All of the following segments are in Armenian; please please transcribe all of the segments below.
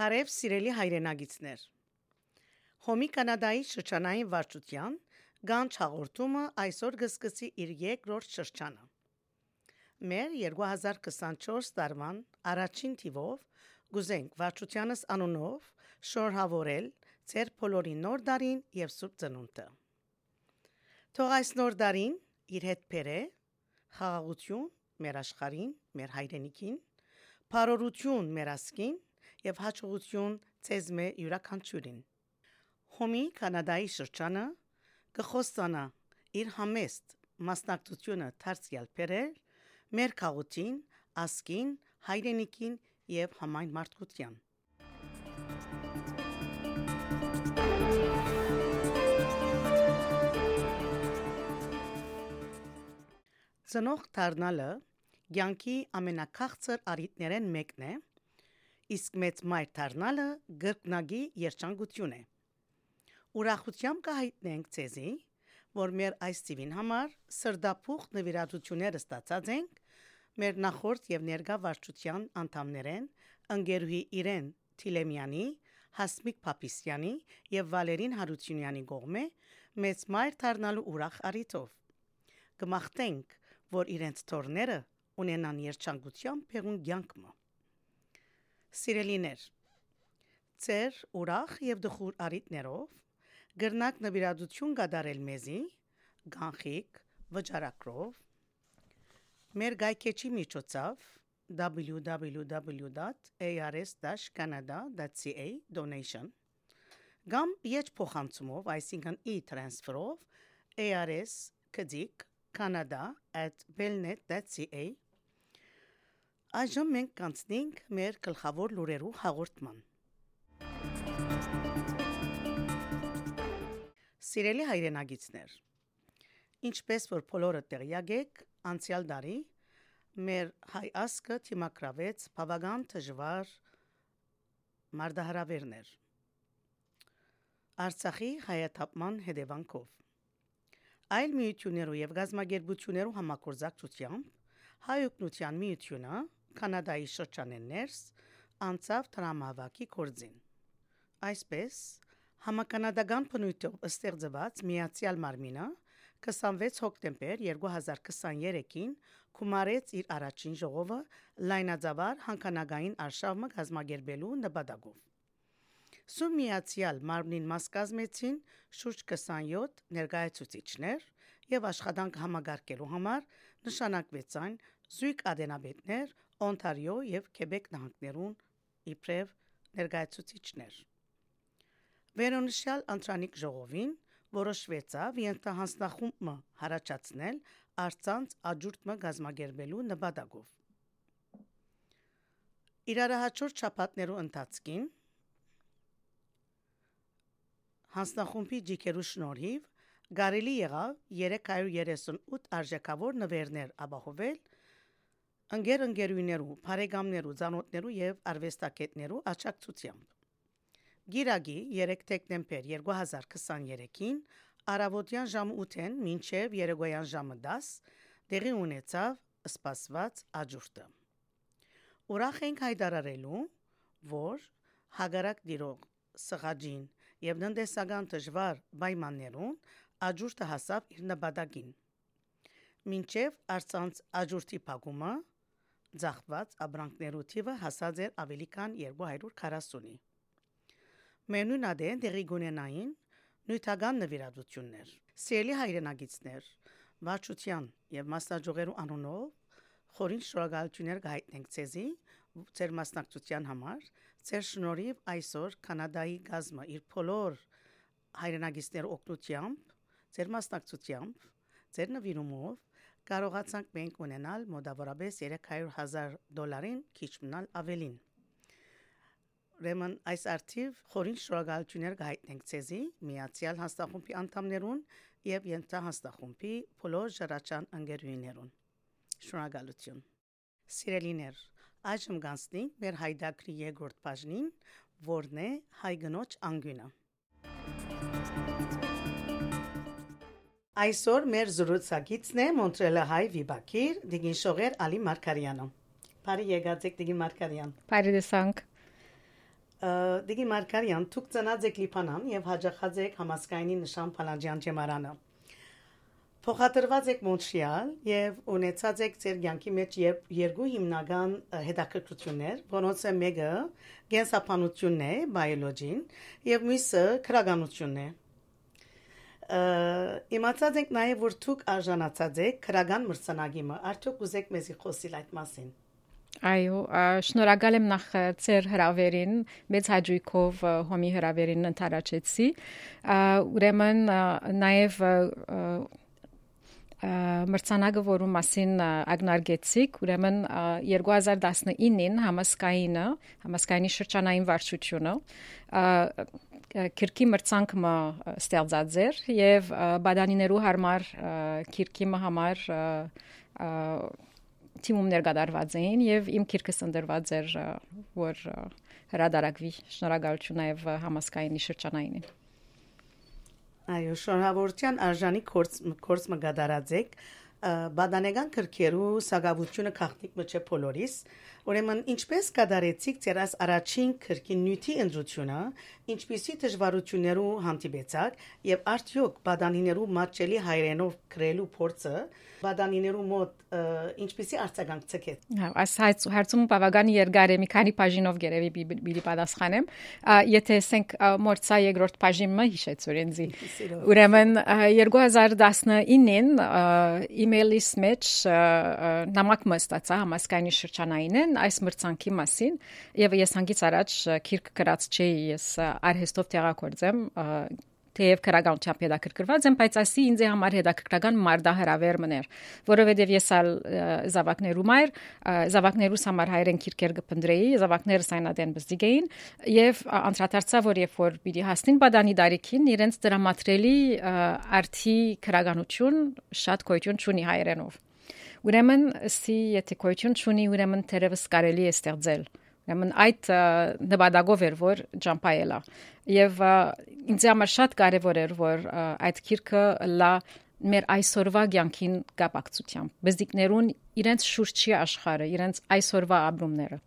Բարև սիրելի հայրենագիտներ։ Հոմի Կանադայի շրջանային վարչության Գանչ հաղորդումը այսօր կսկսի իր երկրորդ շրջանը։ Մեր 2024 տարվան առաջին թիվով գուզենք վարչությանս անունով շորհավորել ձեր բոլորի նոր դարին եւ սուրբ ծնունդը։ Թող այս նոր դարին իր հետ բերե խաղաղություն մեր աշխարհին, մեր հայրենիքին, բարօրություն մեր ասկին եւ հաջողություն ցեզ մե յուրաքանչյուրին։ Հոմի կանադայի շրջանը կխոստանա իր համեստ մասնակցությունը դարձյալ բերել մեր քաղաքին, ասկին, հայրենիքին եւ համայն մարդկության։ Ծնող դառնալը ցանկի ամենակախծր արիտներեն մեկն է, իսկ մեծ մայր դառնալը գրկնագի երջանկություն է։ Ուրախությամբ կհայտնենք ցեզի, որ մեր այս ծիվին համար սրդապուխ նվիրատությունները ստացած ենք մեր նախորդ եւ ներկա վարչության անդամներեն ընկերուհի Իրեն Թիլեմյանի, Հասմիկ Փապիսյանի եւ Վալերին Հարությունյանի կողմէ մեծ մայր դառնալու ուրախ արիտով։ Կմաղթենք որ իրենց թորները ունենան երջանկությամբ փեղուն ցանկը։ Սիրելիներ, ծեր ուրախ եւ դխուր արիտներով գրնակ նվիրատություն կդարել մեզի գանխիկ վճարակրով մեր գայքեչի միջոցով www.ars-canada.ca donation գամ իջ փոխանցումով, այսինքն e-transfer-ով ARS կդիկ canada@belnet.ca Այժմ մենք կանցնենք մեր գլխավոր լուրերու հաղորդման։ Սիրելի հայրենագիտներ, ինչպես որ բոլորը տեղյակ եք, անցյալ տարի մեր հայ ասկը թիմակրավեց բավական դժվար մարդահրավերներ Արցախի հայաթափման հետևանքով այլ միություններու եւ գազագերբություններու համակորձակցությամբ հայ օգնության միությունը կանադայի շրջաններս անցավ տրամավակի կորձին այսպես համականադական բնույթով ստեղծված միացյալ մարմինը 26 հոկտեմբեր 2023-ին կումարեց իր առաջին ժողովը լայնածավալ հանկանագային արշավը գազմագերբելու նպատակով Սու միացյալ մարմնին մաս կազմեցին շուրջ 27 ներկայացուցիչներ եւ աշխատանք համագարկելու համար նշանակվեցան զույգ ադենաբետներ Օնտարիո եւ Քեբեկ նահանգներուն իբրև ներկայացուցիչներ։ Վերոնշյալ Անտրանիկ ժողովին որոշվեցավ ենթահանձնախումբը հարաճացնել արցանց աջուրտը գազմագերբելու նպատակով։ Իրարահաճոր չափատներու ընթացքին Հանձնախումբի ջիկերու շնորհիվ գարելի եղավ 338 արժեքավոր նվերներ ապահովել ընկեր ընկերուներու, բարեկամներու, ցանոթներու եւ արվեստագետներու աջակցությամբ։ Գիրագի 3 դեկտեմբեր 2023-ին արավոտյան ժամը 8-ին մինչև երեկոյան ժամը 10 տեղի ունեցավ սպասված աջուրտը։ Ուրախ ենք հայտարարելու, որ հագարակ դիրող սղաջին եւ ննդեսական դժվար պայմաններուն աջուրտը հասավ իր նպատակին։ Մինչև արցանց աջուրտի փակումը ձախված աբրանքներու թիվը հասած էր ավելի քան 240-ի։ Մենուն ադեն դեղի գունենային նյութական նվիրատություններ։ Սիրելի հայրենագիտներ, վարչության եւ մասնաճյուղերու անունով խորին շնորհակալություններ կհայտնենք ցեզի ձեր մասնակցության համար Ձեր շնորհիվ այսօր կանադայի գազմը իր բոլոր հայրենագիստներ օգնությամբ, ձեր մասնակցությամբ, ձեր նվիրումով կարողացանք մենք ունենալ մոտավորապես 300.000 դոլարին քիչ մնալ ավելին։ Ուրեմն այս արդիվ խորին շնորհակալություններ կհայտնենք ցեզի միացյալ հաստախումբի անդամներուն եւ ենթահաստախումբի բոլոր ժառաչան ընկերուներուն։ Շնորհակալություն։ Սիրելիներ, Այժմ գանցնենք մեր հայդակրի երկրորդ բաժնին, որն է հայ գնոջ անգյունը։ Այսօր մեր զրուցակիցն է Մոնտրելը հայ վիբակիր Դիգին Շողեր Ալի Մարկարյանը։ Բարի եկած եք Դիգին Մարկարյան։ Բարի դեսանք։ Դիգի Մարկարյան դուք ծնած եք Լիբանան եւ հաջախած եք համասկայնի նշան Փալաջյան ջեմարանը։ Փոխադրված եք Մոնտրեալ եւ ունեցած եք ձեր ցանկի մեջ երկու հիմնական հետաքրքրություններ, որոնց մեկը գենսապանությունն է, բիոլոգին, եւ մյուսը քրագանությունն է։ Իմացած ենք նաեւ որ դուք արժանացած եք քրագան մրցանակիմը։ Արդյոք ուզեք մեզի խոսիլ այդ մասին։ Այո, շնորհակալ եմ նախ ծեր հրավերին, մեծ հաջողով հոմի հրավերին ընթարաճեցի։ Ուրեմն նաև մրցանակը, որու մասին ագնարգեցիք, ուրեմն 2019-ին համասկայինը, համասկայինի շրջանային վարչությունը քիրքի մրցանքը ստեղծած էր եւ բադանիներու համար քիրքի համար թիմումներ կատարված էին եւ իմ քիրքը սնդրված էր որ հրադարակվի շնորհակալություն նաեւ համասկայինի շրջանայինին Այո, շնորհավորության արժանի կորց կորց մգադարածեք բադանեգան քրքերու սագավությունը քաղտնիկ մը բոլորիս ուրեմն ինչպես կդարեցիք ձեր առաջին քրքի նյութի ընդրությունը ինչպիսի դժվարություններու հանդիպեցաք եւ արդյոք բադանիներու մատչելի հայրենով գրելու փորձը բադանիներու մոտ ինչպիսի արձագանք ցկեց։ Հա, այս հարցում բավական երկար է, մի քանի բաժինով գերեւի բիլի պատասխանեմ։ Եթե ասենք մորցա երկրորդ բաժինը հիշեցուր ինձ։ Ուրեմն 2019-ին email-իս մեջ նամակ մստացա համասկայնի շրջանայինն այս մրցանքի մասին եւ ես հանգից առաջ քիրք գրած չէի ես արհեստով տեղակորձեմ թեև քրագանությամբ հետաքրքրված եմ, բայց ասի ինձ համար հետաքրքրական մարդահրավեր մներ, որովհետև ես ալ զավակներու մայր, զավակներուս համար հայրեն քիրքեր կփնդրեի, զավակները սայնադեն բզդիգեին եւ անդրադարձա որ երբ որ պիտի հասնին բադանի դարիքին իրենց դրամատրելի արթի քրագանություն շատ կոյություն ունի հայրենով։ Ուրեմն, սի եթե կոյություն ունի, ուրեմն թերևս կարելի է ստեղծել Ուրեմն այդ նպատակով էր որ ջամփայելա եւ ինձ համար շատ կարեւոր էր որ այդ քիրքը լա մեր այսօրվա ցանկին կապակցությամբ բզդիկներուն իրենց շուրջի աշխարհը իրենց այսօրվա ապրումները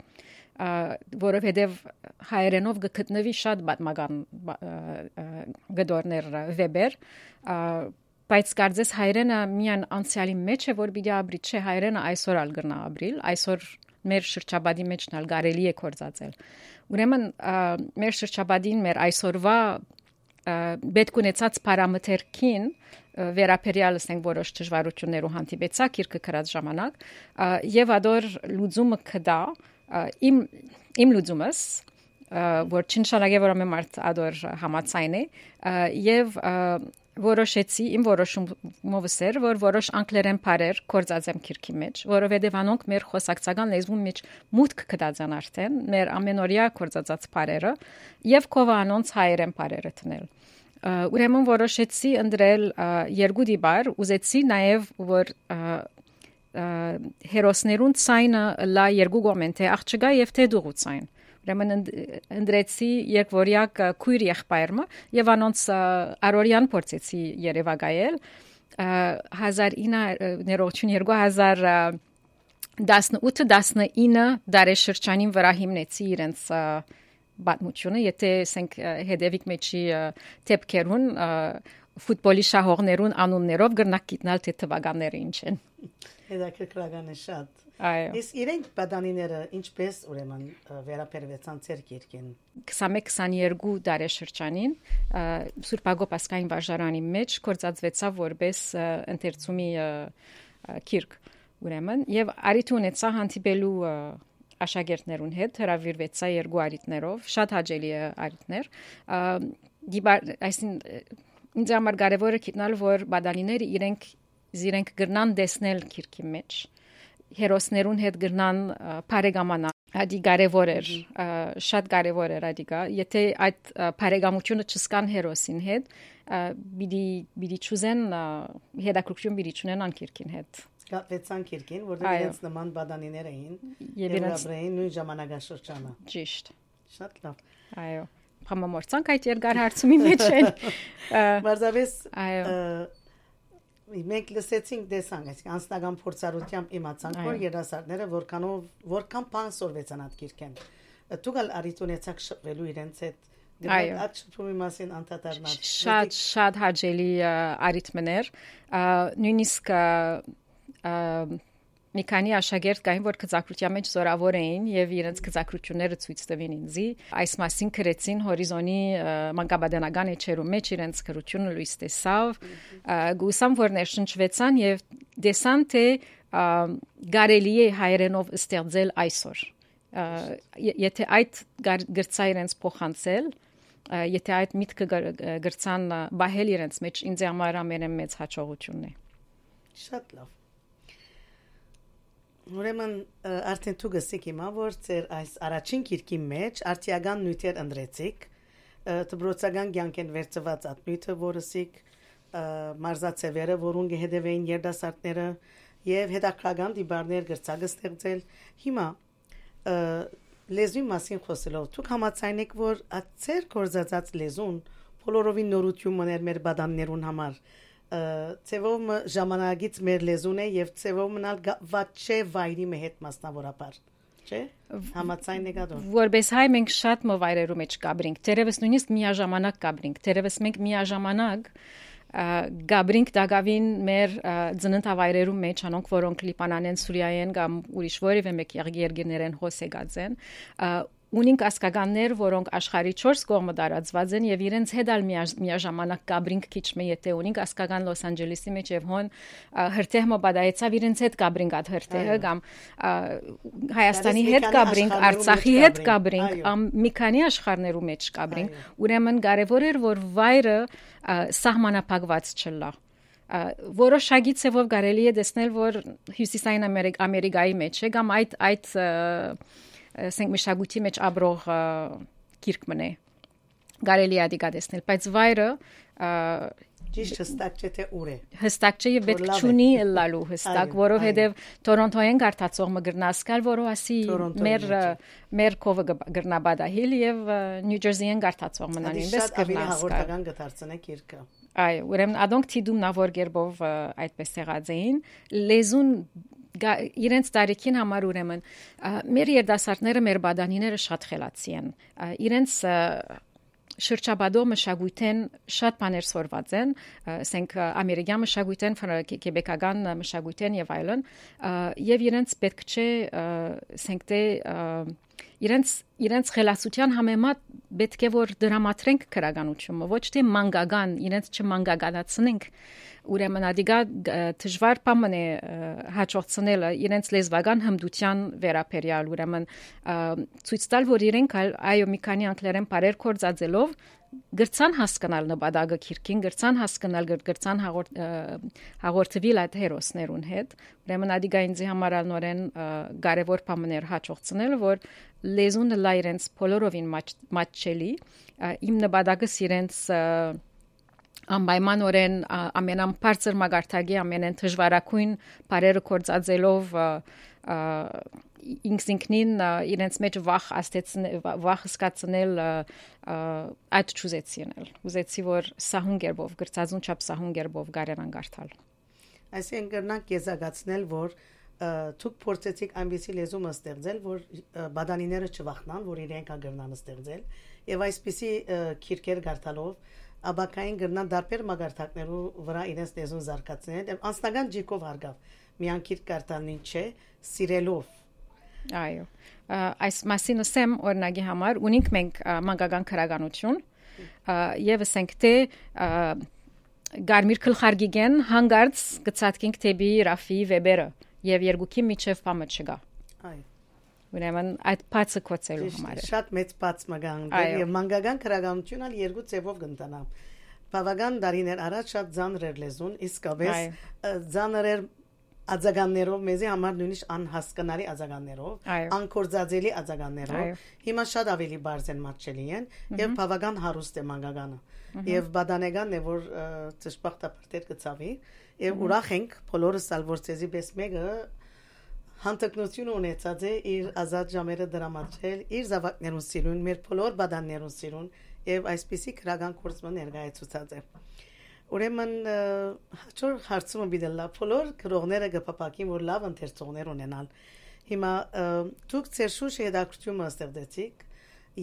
որովհետև հայերենով գտնվի շատ պատմական գդորներ վեբեր բայց կարծես հայրենը միան անցյալի մեջ է որ պիտի ապրի չէ հայրենը այսօր ալ գնա ապրիլ այսօր մեր շրջաբադի մեջ նալ գարելի է կորցածել ուրեմն մեր շրջաբադին մեր այսօրվա պետք ունեցած պարամետրքին վերապերյալ ասենք որոշ դժվարություններով հանդիպեցա քիրքը գրած ժամանակ եւ ադոր լուծումը կդա իմ իմ լուծումս որ չնշանակե որ ամեն մարդ ադոր համացայն է եւ որոշեցի իմ որոշումովս էր որ որոշ անգլերեն բարեր կորցած եմ քիրքի մեջ որովհետև անոնք մեր խոսակցական լեզվում մեջ մուտք կդածան արդեն մեր ամենօրյա կորցածած բարերը եւ կովանոնց հայերեն բարերը տնել ուրեմն որոշեցի ընդրել երկու դիբար ուզեցի նաև որ հերոսներուն ցայնը լա երկու կողմեն թե աղջկա եւ թե դուղու ցայն Ուրեմն ընդրեցի երկվորյակ քույր եղբայրը եւ անոնց արորյան փորձեցի Երևանայել 1900 ներողություն 2018-19 դարաշրջանին վրա հիմնեցի իրենց բացմությունը, եթե ասենք հետևիկ մեջի տեպքերուն ֆուտբոլի շահողներուն անուններով գրնակ գիտնալ թե թվականները ինչ են։ Հետաքրքրական է շատ։ Այո։ Իսկ իրենք բադանիները ինչպես ուրեմն վերապերվեցան ցեր քիրքին 21-22 դարաշրջանին Սուրբ Ագոպասկային վարժարանի մեջ կորցածվեցավ որպես ընթերցումի քիրք ուրեմն եւ արիթ ունեցա հանդիպելու աշակերտներուն հետ հրավիրվեցա երկու արիտներով շատ հաճելի է արիտներ այսին ինձ համար կարևորը գիտնալ որ բադանիները իրենք իրենք գրնան դեսնել քիրքի մեջ հերոսներուն հետ գրնան բարեկամանա Ադի կարևոր էր շատ կարևոր էր ադիգա եթե այդ բարեկամությունը չսկան հերոսին հետ բիդի բիդի ճուզեն հետաքրքրություն բիդի ճունեն անկիրքին հետ կապեցան քիրքին որտեղ իրենց նման բադանիներ էին եւ իրենց նույն ժամանակաշրջանը ճիշտ շատ լավ այո համամորցանք այդ երկար հարցումի մեջ են Մարզավես այո մենք լսեցինք դեսանք, այսինքն անձնական փորձառությամբ իմացանք, որ երասարները որքանով որքան բան սորվեցան այդ քիրքեն դուք արիտ ունեցաք շփվելու իրենց հետ Այդ շփումի մասին անդադարնալ։ Շատ շատ հաճելի արիթմներ, նույնիսկ մի քանի աշակերտ կային, որ քծակրության մեջ զորավոր էին եւ իրենց քծակրությունները ցույց տվին ինձի։ Այս մասին գրեցին հորիզոնի մանկաբադանական էջերու մեջ իրենց քրությունը լույս տեսավ։ Գուսամ որ ներշնչվեցան եւ դեսան թե գարելի է հայերենով ստեղծել այսօր։ Եթե այդ գրծա իրենց փոխանցել, եթե այդ միտքը գրցան բահել իրենց մեջ ինձ համար ամենը մեծ հաջողությունն է շատ լավ Ուրեմն արդեն դու գսիկ հիմա որ ծեր այս առաջին քիրքի մեջ արտիական նյութեր ընդրեցիք դբրոցական ցանկեն վերծված ատմիթը որսիկ մարզացևերը որոնք հետևեին երդասարտները եւ հետաքրական դիբարներ գրծագը ստեղծել հիմա լեզվի մասին խոսելով դուք համաձայն եք որ ացեր կորզածած լեզուն բոլորովին նորություն մներ մեր բադաններուն համար ծևով ժամանակից մեր լեզուն է եւ ծևով մնալ ված չէ վայրի հետ մասնավորապես չէ համաձայն եք ադոր որպես հայ մենք շատ մովայրերու մեջ կաբրինք դերևս նույնիսկ միաժամանակ կաբրինք դերևս մենք միաժամանակ գաբրինք դագավին մեր ծննդավայրերում մեջ անոնք որոնք լիբանանեն սուրիայեն կամ ուրիշ որևէ մեկ երկիրներեն հոսեգած են ունին կասկականներ, որոնք աշխարի 4 կողմը տարածված են եւ իրենց հետ ալ միաժամանակ կաբրինք քիչ մե եթե ունին կասկական Լոս Անջելեսի մեջ եւ հոն հրթեհ մոբադայեցավ իրենց հետ կաբրինք ատ հրթեհը կամ Հայաստանի հետ կաբրինք, Արցախի հետ կաբրինք, մի քանի աշխարներու մեջ կաբրինք։ Ուրեմն կարեւոր էր որ վայրը սահմանափակված չլա որոշակի ցևով կարելի է տեսնել որ հյուսիսային ամերիկայի մեջ է կամ այդ այդ ասենք մշակույթի մեջ աբրող գիրք մնե գարելի է դիգա տեսնել բայց վայրը ճիշտ հստակ չէ թե ուր է հստակ չէ եւ պետք չունի լալու հստակ որովհետեւ Տորոնտոյեն գարտացող մգրնասկալ որը ասի մեր մեր կովը գրնաբադահիլ եւ Նյու Ջերսիեն գարտացող մնան ինվես կգնասկալ հաղորդական գտարցնեք երկը այ ուրեմն ադոնք թիդում նավոր գերբով այդպես եղած էին լեզուն իրենց տարիքին համար ուրեմն մեր երդասարտները մեր բադանիները շատ խելացի են իրենց շրջաբադող մշակույթեն շատ բաներ սորված են, ասենք ամերիկյան մշակույթեն, կեբեկական մշակույթեն եւ այլն, եւ իրենց պետք չէ, ասենք թե իրենց իրենց խելացության համեմատ պետք է որ դրամատրենք քրագանությունը, ոչ թե մանգական, իրենց չմանգագանացնենք ուրեմն ադիգա դժվար բան է հաջողցնելը իրենց լեզվական հմդության վերապերյալ ուրեմն ցույց տալ որ իրենք այո մի քանի անգլերեն բարեր կորցածելով գրցան հասկանալ նպատակը քիրքին գրցան հասկանալ գրցան հաղորդվել այդ հերոսներուն հետ ուրեմն ադիգա ինձ համար նորեն կարևոր բաներ հաջողցնել որ լեզուն լա իրենց բոլորովին մաչելի իմ նպատակը իրենց անպայմանորեն ամենամբարձր մագարտագի ամենեն դժվարակույն բարերը կորցածելով ինքնին իրենց մեջ վախ աստեցնել վախ սկացնել այդ ճուզեցինել ուզեցի որ սահուն գերբով գրծածուն չափ սահուն գերբով գարերան գարտալ այսինքն կրնանք եզակացնել որ ցուկ փորձեցիք այնպեսի լեզու ստեղծել որ բադանիները չվախնան որ իրենք կգրնան ստեղծել եւ այսպեսի քիրքեր գարտալով աբակային գրնան դարբեր մագարտակներու վրա իրենց լեզուն զարգացնել եւ անձնական ջիկով հարգավ միանկիր կարտանին չէ սիրելով այո այս մասին ասեմ օրինակի համար ունենք մենք մանկական քրագանություն եւ ասենք թե գարմիր քլխարգիգեն հանգարց գծածքինք թեբի Ռաֆի Վեբերը եւ երկուքի միջև բամը չգա այո Ուրեմն այդ բացը կոչելու համար Շատ մեծ բաց մագան եւ մանգական քրագանությունը երկու ձևով կընտանա։ Բավական դարիներ առաջ շատ ծանր էր լեզուն, իսկապես ծանր էր ածագաններով մեզի համար նույնիսկ անհասկանալի ածագաններով, անկորձածելի ածագաններով։ Հիմա շատ ավելի բարձ են մատչելի են եւ բավական հարուստ է մանգականը։ Եվ բադանեգանն է որ ճշմարտաբար դեր կծավի եւ ուրախ ենք բոլորս ալ որ ցեզի պես մեկը հանդգնություն ունեցած է իր ազատ ժամերը դրամատրել, իր զավակներուն սիրուն, մեր բոլոր բադաններուն սիրուն եւ այսպիսի քրական կորսմը ներկայացուցած է։ Ուրեմն հաջոր հարցումը բիդելա բոլոր քրողները գպապակին որ լավ ընթերցողներ ունենան Հիմա դուք ծեր շուշ հետաքրությունը ստեղծեցիք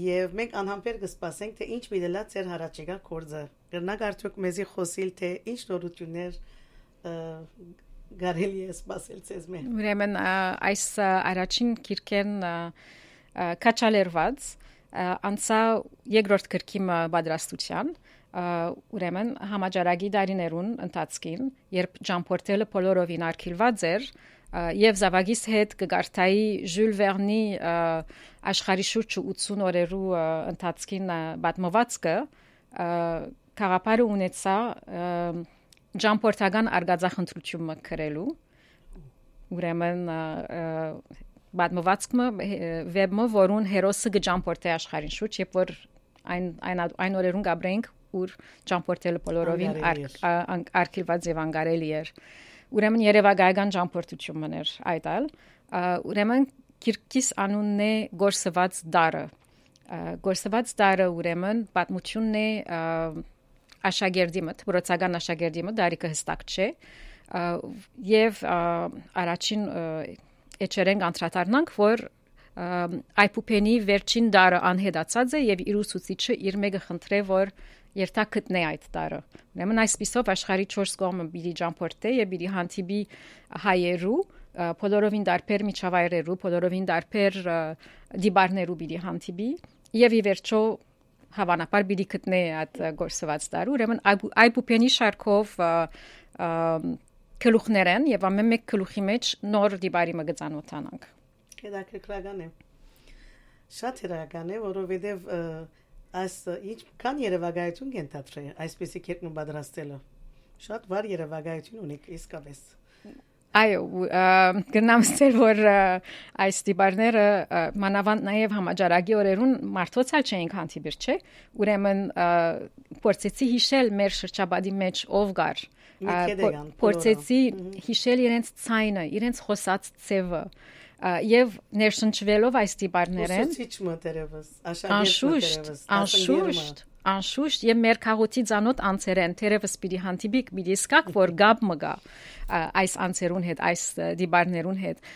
եւ մենք անհամբեր կսպասենք թե ինչ միդելա ծեր հարաճիգա կորձը։ Գրնակ արդյոք մեզի խոսիլ թե ինչ նորություններ գարելի է սպասել ցեզ մեն։ Ուրեմն այս առաջին քիրքեն կաչալերված անցա երկրորդ քրկիմը պատրաստության ուրեմն համաճարակի դարիներուն ընթացքին երբ ճամփորդելը բոլորովին արկիլված էր եւ Զավագիս հետ կգարտայի Ժյուլ Վերնի աշխարհի շուրջ 80 օրերու ընթացքին պատմվածքը խաղապարը ունեցա ճամփորդական արգածախնդրությունը քրելու ուրեմն բադմվածքը վեբը որուն հերոսը գճամփորտե աշխարհին շուտ երբ որ այն այն այն օրերուն գաբրենք ուր ճամփորտելը բոլորովին արկիլված եւ անգարելի էր ուրեմն երևակայական ճամփորդությունն էր այդ այլ ուրեմն Կիրկիս անունն է Գորսված դարը Գորսված դարը ուրեմն պատմությունն է աշակերտի մոտ, բրոցական աշակերտի մոտ դարիքը հստակ չէ եւ առաջին էջերեն անդրադառնանք, որ այփուփենի վերջին դարը անհետացած է եւ իր ուսուցիչը իր մեկը խնդրե որ երթա գտնե այդ տարը։ Ուրեմն այսպիսով աշխարհի 4 կողմը բիդի ջամփորտե եւ բիդի հանդիպի հայերու բոլորովին դարբեր միջավայրերու, բոլորովին դարբեր դիբարներու բիդի հանդիպի եւ ի վերջո հավանաբար պիտի գտնե այդ գործված դար ուրեմն այբուպենի շարքով քլուխներեն եւ ամեն մեկ քլուխի մեջ նոր դիբարի մը գծանոթանանք հետաքրքրական է շատ հրական է որովհետեւ այս ինչ կան երևակայություն կենթատրե այսպեսի կերպն պատրաստելը շատ վար երևակայություն ունի իսկապես Այո, գնամ ստել որ այս դիբարները մանավանդ նաև համաճարակի օրերուն մարդոցալ չէին հանդիպիր, չէ։ Ուրեմն փորձեցի հիշել մեր շրջաբադի մեջ ով գար։ Փորձեցի հիշել իրենց ցայնը, իրենց խոսած ցևը եւ ներշնչվելով այս դիբարներեն աշակերտ անշուշտ անշուշտ եւ մեր քաղաքի ցանոթ անցերեն թերևս պիտի հանդիպիկ պիտի սկակ որ գաբ մգա այս անցերուն հետ այս դիբարներուն հետ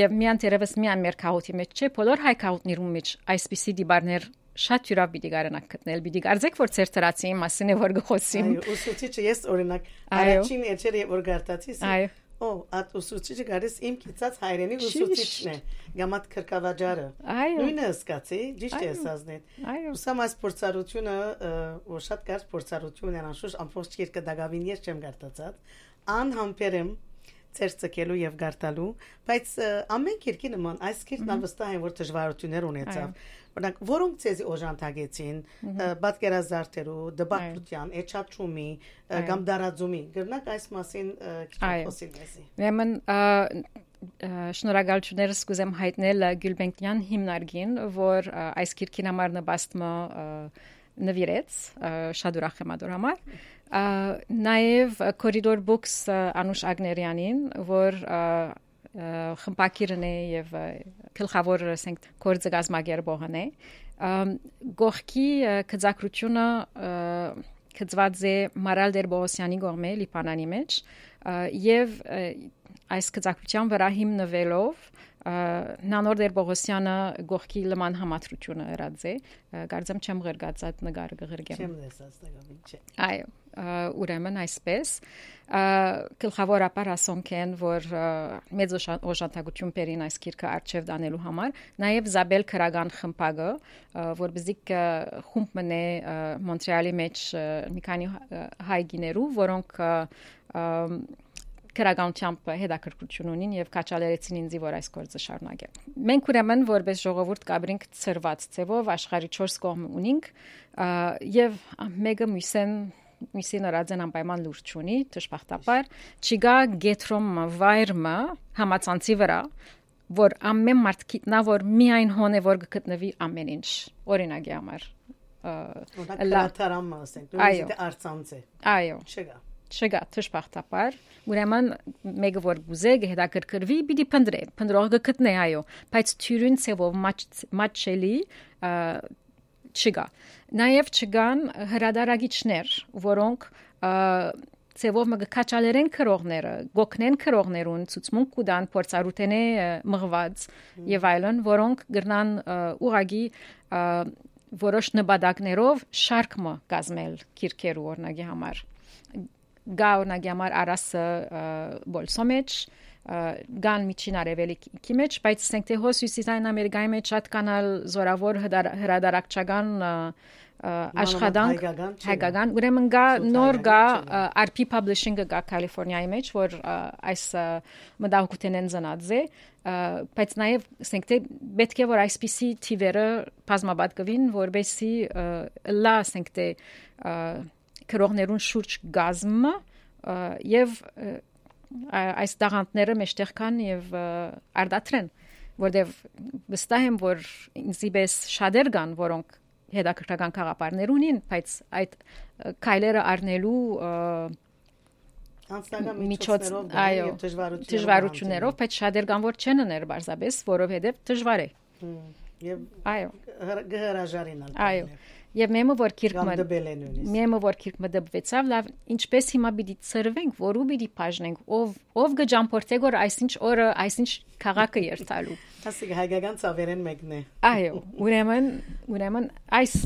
եւ միան թերևս միան մեր քաղաքի մեջ չէ բոլոր հայ քաղաքներուն մեջ այսպիսի դիբարներ շատ յուրավ պիտի գարենակ գտնել պիտի գարձեք որ ծեր տրացի մասին է որ գխոսիմ այո ուսուցիչը ես օրինակ առաջին էջերը որ գարտացիս Օ, at ուսուցիչը գարես իմ կիծած հայրենի ուսուցիչն է։ Գամատ քրկավաճարը։ Նույնը սկացի, ճիշտ է ասածնետ։ Ուսամ այս փորձառությունը, որ շատ կարճ փորձառություն է անշուշտ ամբողջ երկը դակավին ես չեմ գարտացած։ Անհամբերեմ ցերծկելու եւ գարտալու, բայց ամեն երկի նման այս քիրքն վստահ եմ որ դժվարություններ ունեցավ Օրինակ, որոնք ցեզի օժանդակեցին բادկերազարդերու, դպակտության, էչաչումի կամ դարաձումի։ Գրնակ այս մասին քիչ խոսիլ մեզի։ Ուրեմն շնորհակալություններս կուզեմ հայտնել Գյուլբենկյան հիմնարկին, որ այս քիրքին համար նպաստմը նվիրեց շատ ուրախ եմ ադոր համար նաև կորիդոր բոքս անուշ ագներյանին որ խմբակիրն է եւ գլխավոր ասենք կորձը գազմագերբողն է գողքի կձակրությունը կծված է Մարալ Դերբոսյանի գողմե Լիբանանի մեջ եւ այս կձակրության վրա հիմնվելով նանոր Դերբոսյանը գողքի լման համատրությունը ըրած է գարձեմ չեմ ղրգած այդ նկարը կղրգեմ չեմ լեսած նկարը չէ այո ուրեմն այսպես գլխավորապես ասոնք են որ մեծ օժանդակություն բերին այս քիրքը արչև դանելու համար նաև Զաբել քրագան խմբագը որբզիկ խումբ մնե Մոնտրեալի մեջ մի քանի հայգիներու որոնք քրագանությամբ հետաքրքրություն ունին եւ կաչալերեցին ինձ որ այս գործը շարունակեմ։ Մենք ուրեմն որպես ժողովուրդ կաբրինք ծրված ցևով աշխարհի 4 կողմ ունինք եւ մեկը մյուսեն միսին ռադեն անպայման լուրջ ունի դժբախտաբար չիգա գետրոմ վայրը համացանցի վրա որ ամեն մարդ գիտնա որ միայն հոն է որ գտնվի ամեն ինչ օրինակի համար լատարամը ասենք նույնիսկ արցանց է այո չգա չգա դժբախտաբար ուրեմն մեկը որ գուզե հետաքրքրվի պիտի փնդրե փնդրողը գտնե այո բայց թյուրին ցեվով մաչելի չգա Նաև չկան հրադարագիչներ, որոնք ծևով մը կաչալերեն քրողները, գոքնեն քրողներուն ցուցմունք կուդան փորձառութենե մղված եւ այլն, որոնք գրնան ուղագի որոշ նպատակներով շարքը կազմել քիրքերու օրնագի համար գա օրնագի համար արասը բոլսոմեջ գան միջին արևելքի մեջ, բայց ասենք թե հոս հյուսիսային Ամերիկայի մեջ շատ կանալ զորավոր հրադարակչական աշխատանք հայկական ուրեմն գա նոր գա RP Publishing-ը գա Կալիֆոռնիայի մեջ որ այս մտահոգությունն են զնացե բայց նաև ասենք թե պետք է որ այսպիսի թիվերը բազմաբատկվին որբեսի լա ասենք թե քրողներուն շուրջ գազմը եւ այս դաղանտները մեջտեղ կան եւ արդատրեն որտեվ վստահ եմ որ ինձի պես շատեր կան որոնք հետաքրքրական խաղապարներ ունին բայց այդ քայլերը առնելու միջոցներով այո դժվարություններով բայց շատեր կան որ չեն ներ բարձաբես որովհետեւ դժվար է եւ այո գհրաժարին այո Եվ մեմը որ քիրկմը մեմը որ քիրկմը դբվեցավ լավ ինչպես հիմա պիտի ծրվենք որու պիտի բաժնենք ով ով գջամփորտե գոր այսինչ օրը այսինչ քաղաքը երթալու Հասիկ հայկական ծավերեն մեկն է Այո ուրեմն ուրեմն այս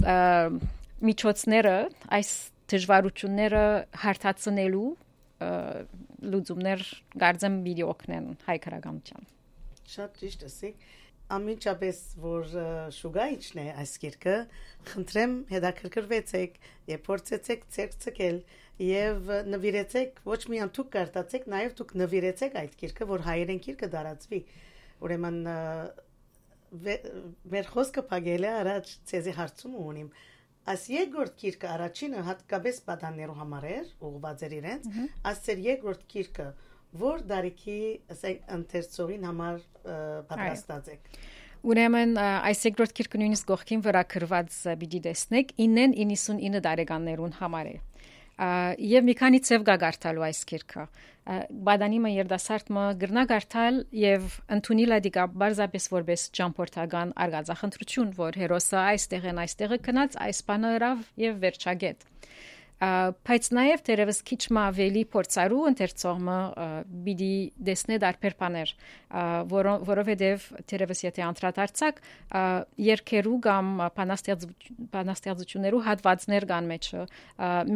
միջոցները այս դժվարությունները հարթացնելու լուծումներ գարձեմ վիդեոքնեն հայ քրագանության Շատ ճիշտ ասեք ամենչապես որ շուգայիչն է այս գիրքը խնդրեմ հետաքրքրվեցեք եւ փորձեցեք ցերկ ցկել եւ նվիրեցեք ոչ միայն դուք կարտացեք նաեւ դուք նվիրեցեք այդ գիրքը որ հայերեն գիրքը դարածվի ուրեմն մեր խոսքը փագել է առաջ ցեզի հարցում ունիմ. Այս երկրորդ գիրքը առաջինը հատկապես պատաններու համար էր, ուղղված էր իրենց, ասեր երկրորդ գիրքը որ դարիքի, ասենք, ընթերցողին համար պատրաստած եք։ Ուրեմն այս երկրորդ քիրքը նույնիսկ գողքին վրա գրված պիտի տեսնեք 9-ն 99 տարեկաններուն համար է եւ մի քանի ցև գա գարտալու այս քիրքը բադանիմը երդասարտը գրնա գարտալ եւ ընդունիլ ադիկա բարձապես որպես ճամփորդական արգածախնդրություն որ հերոսը այստեղ են այստեղը կնած այս բանը հրավ եւ վերջագետ բայց նաև դերևս քիչ մը ավելի փորձարու ընթերցողը բիդի դեսնե դարբեր բաներ որովհետև դերևս եթե անդրադարձակ երկերու կամ բանաստեղծություններու հատվածներ կան մեջը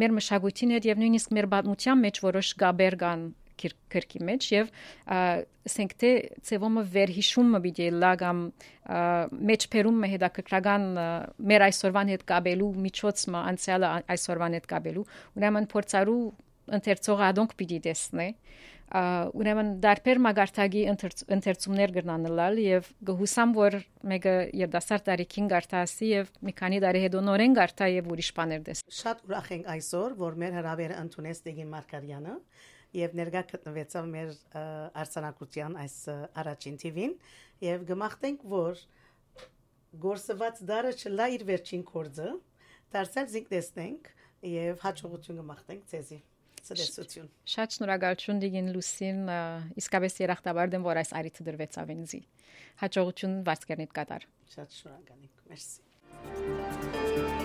մեր մշակույթին հետ եւ նույնիսկ մեր պատմության մեջ որոշ գաբեր կան քրկի մեջ եւ ասենք թե ծևոմը վերհիշումը պիտի լա կամ մեջբերում է հետաքրքրական մեր այսօրվան հետ կապելու միջոցը անցյալը այսօրվան հետ կապելու ուրեմն փորձարու ընթերցողը ադոնք պիտի տեսնե ուրեմն դարբեր մագարտագի ընթերցումներ գրնանալ եւ գհուսամ որ մեկը երդասար տարիքին գարտասի եւ մի քանի տարի հետո նորեն գարտա եւ ուրիշ բաներ դես շատ ուրախ ենք այսօր որ մեր հրավերը ընդունեց Տիգին Մարկարյանը եւ ներկա գտնվեցավ մեր արցանակության այս առաջին TV-ին եւ գմախտենք որ գործված դարը չլա իր վերջին կորձը դարձել զինք տեսնենք եւ հաջողություն գմախտենք ցեզի Սրեսություն։ Շատ շնորհակալություն դիգին Լուսին, իսկապես երախտաբար դեմ որ այս արիթը դրվեցավ ինձի։ Հաջողություն վարձկերնիդ կատար։ Շատ շնորհակալ եմ։ Մերսի։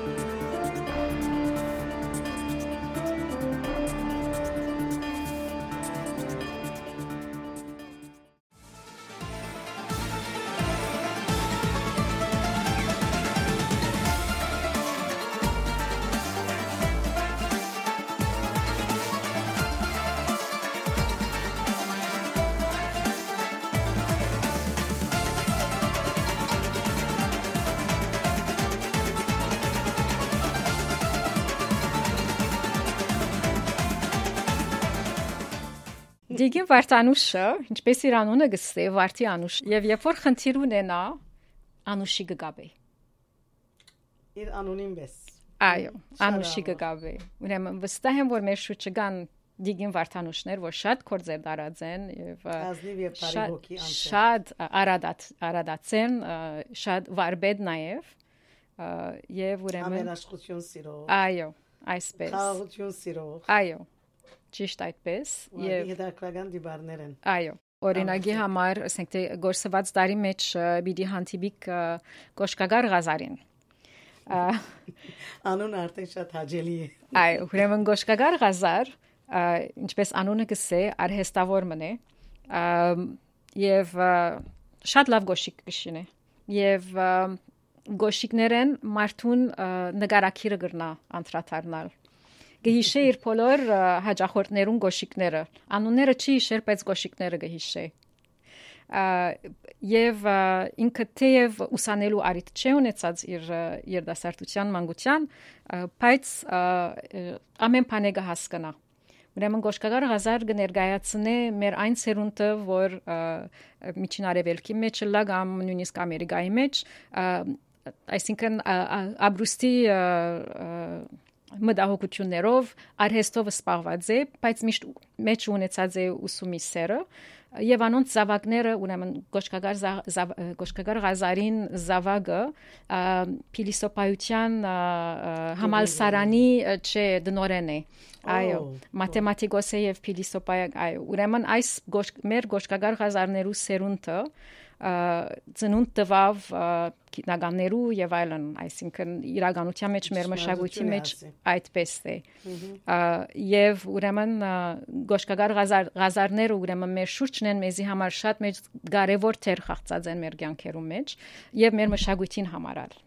Դիգին Վարդանուշը, ինչպես իր անունը գսե, Վարդի անուշ, եւ երբ որ խնդիր ունենա, անուշի գգաբե։ Իր անունին բես։ Այո, անուշի գգաբե։ Ուրեմն վստահ եմ, որ մեր շուրջը կան դիգին Վարդանուշներ, որ շատ կորձեր դարածեն եւ շատ արադատ արադացեն, շատ վարբեդ նաեւ եւ ուրեմն ամենաշխություն սիրող։ Այո, այսպես։ Խաղաղություն սիրող։ Այո ճիշտ այդպես եւ հետաքրական դիբարներ են այո օրինակի համար ասենք թե գործված տարի մեջ բիդի հանդիպիկ կոշկագար գազարին անուն արդեն շատ հաջելի է այո ուրեմն կոշկագար գազար ինչպես անունը գսե արհեստավոր մնե եւ շատ լավ գոշիկ կշինե եւ գոշիկներեն մարդուն նկարակիրը գրնա անդրադառնալ գհիշե իր բոլոր հաջախորդներուն գոշիկները անունները չի հիշեր բայց գոշիկները գհիշե եւ ինքը թեև ուսանելու արիտ չէ ունեցած իր երդասարտության մանկության բայց ամեն բանը կհասկանա Ուրեմն Գոշկագար Ղազար կներկայացնե մեր այն ցերունտը, որ միջին արևելքի մեջ լա կամ նույնիսկ Ամերիկայի մեջ, այսինքն Աբրուստի մտահոգություններով արհեստով սպառված է, բայց միշտ մեջ ունեցած է ուսումի սերը եւ անոնց զավակները ուրեմն գոշկագար գոշկագար Ղազարին զավակը փիլիսոփայության համալսարանի չէ դնորեն է այո մաթեմատիկոս է եւ փիլիսոփայ այո ուրեմն այս մեր գոշկագար Ղազարներու սերունդը ծնունդ տվավ գիտնականներու եւ այլն, այսինքն իրականության մեջ մեր մշակույթի մեջ այդպես է։ Եվ ուրեմն գոշկագար գազարները ուրեմն մեր շուրջն են մեզի համար շատ մեծ կարևոր թեր խաղացած են մեր կյանքերում մեջ եւ մեր մշակույթին համարալ։